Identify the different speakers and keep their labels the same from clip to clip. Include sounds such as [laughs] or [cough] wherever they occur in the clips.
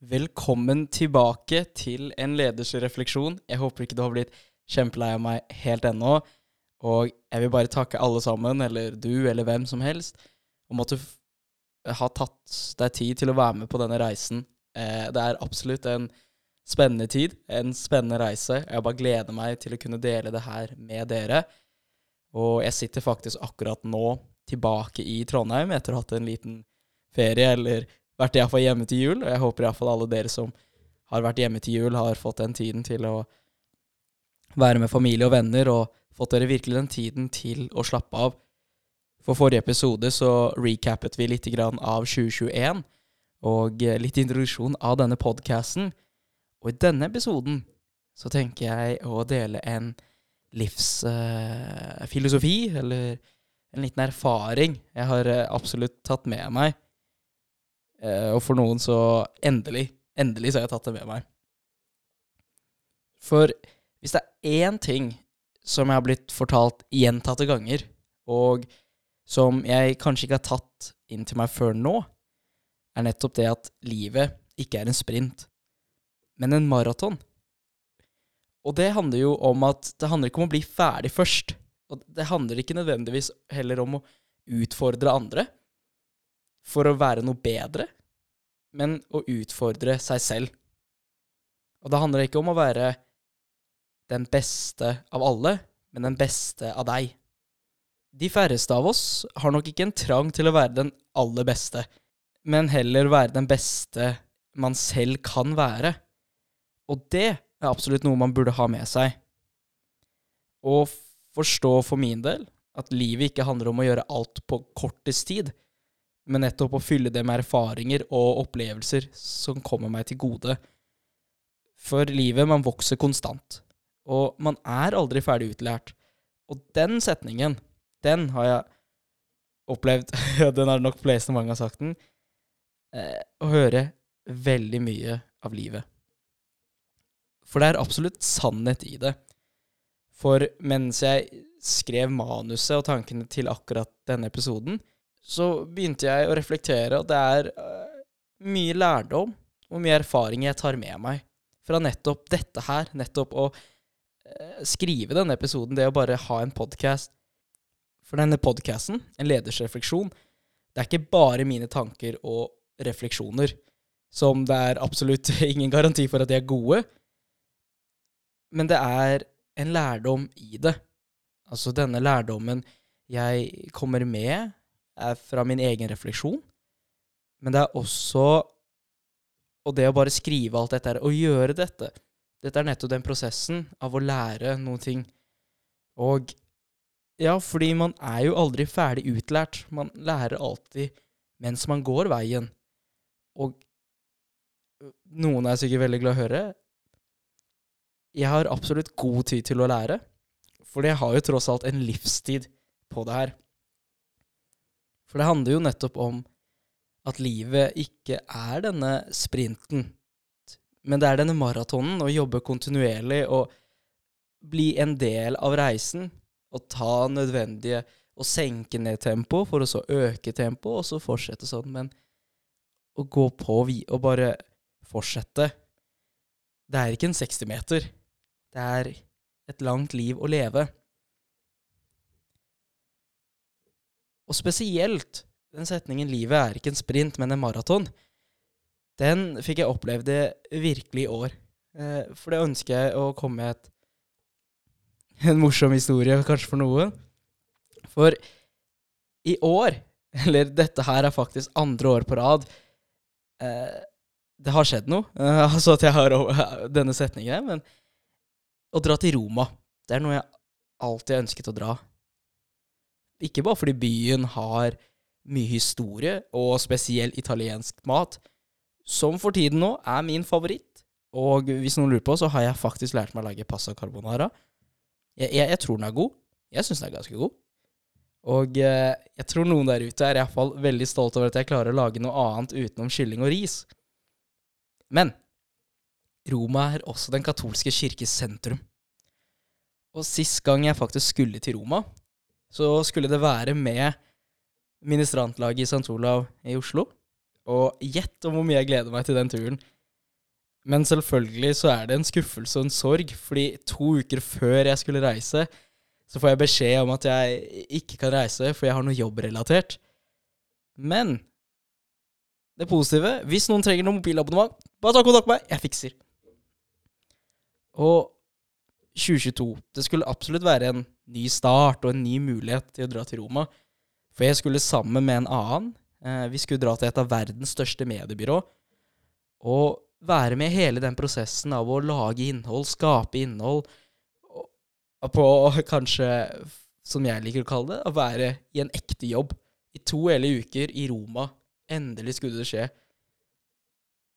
Speaker 1: Velkommen tilbake til en ledersrefleksjon. Jeg håper ikke du har blitt kjempelei av meg helt ennå. Og jeg vil bare takke alle sammen, eller du, eller hvem som helst, om at du har tatt deg tid til å være med på denne reisen. Eh, det er absolutt en spennende tid, en spennende reise. Jeg bare gleder meg til å kunne dele det her med dere. Og jeg sitter faktisk akkurat nå tilbake i Trondheim etter å ha hatt en liten ferie, eller vært iallfall hjemme til jul. Og jeg håper iallfall alle dere som har vært hjemme til jul, har fått den tiden til å være med familie og venner, og fått dere virkelig den tiden til å slappe av. For forrige episode så recappet vi litt av 2021, og litt introduksjon av denne podcasten. Og i denne episoden så tenker jeg å dele en livsfilosofi, uh, eller en liten erfaring jeg har uh, absolutt tatt med meg. Uh, og for noen så endelig, endelig så har jeg tatt det med meg. For hvis det er én ting som jeg har blitt fortalt gjentatte ganger, og som jeg kanskje ikke har tatt inn til meg før nå, er nettopp det at livet ikke er en sprint, men en maraton. Og det handler jo om at det handler ikke om å bli ferdig først. Og det handler ikke nødvendigvis heller om å utfordre andre for å være noe bedre, men å utfordre seg selv. Og det handler ikke om å være den beste av alle, men den beste av deg. De færreste av oss har nok ikke en trang til å være den aller beste, men heller være den beste man selv kan være. Og det er absolutt noe man burde ha med seg. Og forstå for min del at livet ikke handler om å gjøre alt på kortest tid, men nettopp å fylle det med erfaringer og opplevelser som kommer meg til gode. For livet, man vokser konstant, og man er aldri ferdig utlært. Og den setningen, den har jeg opplevd, [laughs] den har nok fleste mange har sagt den, eh, å høre veldig mye av livet. For det er absolutt sannhet i det. For mens jeg skrev manuset og tankene til akkurat denne episoden, så begynte jeg å reflektere at det er uh, mye lærdom og mye erfaring jeg tar med meg fra nettopp dette her. Nettopp å uh, skrive denne episoden, det å bare ha en podkast. For denne podkasten, en ledersrefleksjon, det er ikke bare mine tanker og refleksjoner, som det er absolutt [laughs] ingen garanti for at de er gode, men det er en lærdom i det. Altså denne lærdommen jeg kommer med, er fra min egen refleksjon. Men det er også Og det å bare skrive alt dette her, og gjøre dette Dette er nettopp den prosessen av å lære noen ting. Og ja, fordi man er jo aldri ferdig utlært. Man lærer alltid mens man går veien. Og noen er sikkert veldig glad å høre jeg har absolutt god tid til å lære, for jeg har jo tross alt en livstid på det her. For det handler jo nettopp om at livet ikke er denne sprinten, men det er denne maratonen, å jobbe kontinuerlig og bli en del av reisen og ta nødvendige og senke ned tempo for å så øke tempo, og så fortsette sånn. Men å gå på og bare fortsette Det er ikke en 60-meter. Det er et langt liv å leve. Og spesielt den setningen 'livet er ikke en sprint, men en maraton', den fikk jeg opplevd virkelig i år. Eh, for det ønsker jeg å komme med en morsom historie, kanskje for noen. For i år, [laughs] eller dette her er faktisk andre år på rad, eh, det har skjedd noe. [laughs] altså at jeg har [laughs] denne setningen, men å dra til Roma. Det er noe jeg alltid har ønsket å dra. Ikke bare fordi byen har mye historie, og spesiell italiensk mat, som for tiden nå er min favoritt. Og hvis noen lurer på, så har jeg faktisk lært meg å lage pasta carbonara. Jeg, jeg, jeg tror den er god. Jeg syns den er ganske god. Og eh, jeg tror noen der ute er iallfall veldig stolt over at jeg klarer å lage noe annet utenom kylling og ris. Men Roma er også den katolske kirkes sentrum. Og sist gang jeg faktisk skulle til Roma, så skulle det være med ministrantlaget i St. Olav i Oslo. Og gjett om hvor mye jeg gleder meg til den turen. Men selvfølgelig så er det en skuffelse og en sorg, fordi to uker før jeg skulle reise, så får jeg beskjed om at jeg ikke kan reise, for jeg har noe jobbrelatert. Men det positive Hvis noen trenger noe mobilabonnement, bare ta kontakt med meg. Jeg fikser. Og 2022 Det skulle absolutt være en ny start og en ny mulighet til å dra til Roma. For jeg skulle sammen med en annen. Eh, vi skulle dra til et av verdens største mediebyrå. Og være med i hele den prosessen av å lage innhold, skape innhold. På kanskje, som jeg liker å kalle det, å være i en ekte jobb. I to hele uker i Roma. Endelig skulle det skje.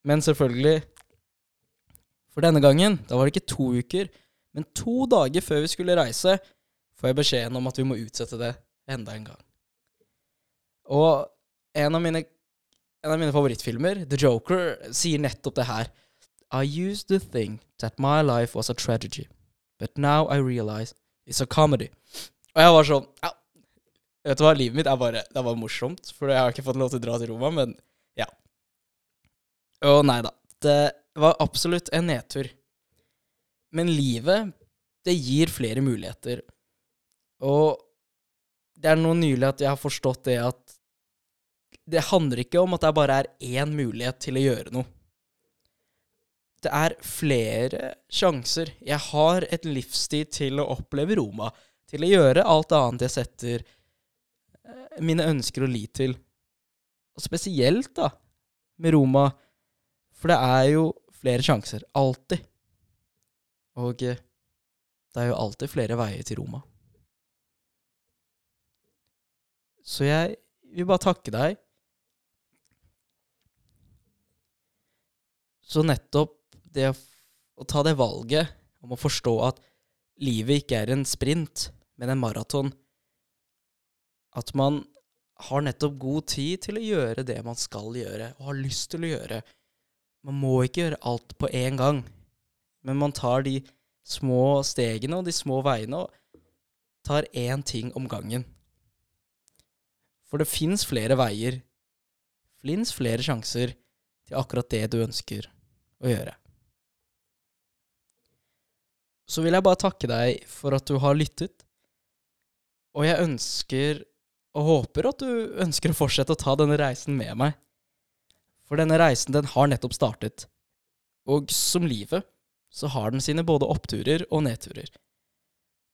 Speaker 1: Men selvfølgelig For denne gangen, da var det ikke to uker, men to dager før vi skulle reise, får jeg beskjeden om at vi må utsette det enda en gang. Og en av mine, en av mine favorittfilmer, The Joker, sier nettopp det her. I used to think that my life was a tragedy, but now I realize it's a comedy. Og jeg var sånn ja, Vet du hva, livet mitt er bare Det bare morsomt, for jeg har ikke fått lov til å dra til Roma, men ja. Å nei da. Det var absolutt en nedtur. Men livet, det gir flere muligheter. Og det er nå nylig at jeg har forstått det at det handler ikke om at det bare er én mulighet til å gjøre noe. Det er flere sjanser. Jeg har et livstid til å oppleve Roma, til å gjøre alt annet jeg setter mine ønsker og lit til. Og spesielt, da, med Roma, for det er jo flere sjanser. Alltid. Og eh, det er jo alltid flere veier til Roma. Så jeg vil bare takke deg. Så nettopp det å ta det valget om å forstå at livet ikke er en sprint, men en maraton, at man har nettopp god tid til å gjøre det man skal gjøre, og har lyst til å gjøre. Man må ikke gjøre alt på én gang, men man tar de små stegene og de små veiene og tar én ting om gangen. For det fins flere veier, fins flere sjanser til akkurat det du ønsker å gjøre. Så vil jeg bare takke deg for at du har lyttet, og jeg ønsker og håper at du ønsker å fortsette å ta denne reisen med meg. For denne reisen, den har nettopp startet. Og som livet, så har den sine både oppturer og nedturer.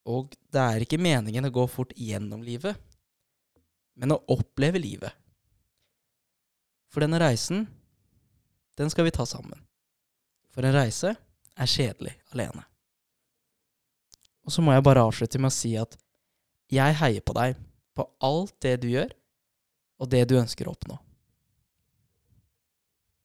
Speaker 1: Og det er ikke meningen å gå fort gjennom livet, men å oppleve livet. For denne reisen, den skal vi ta sammen. For en reise er kjedelig alene. Og så må jeg bare avslutte med å si at jeg heier på deg på alt det du gjør, og det du ønsker å oppnå.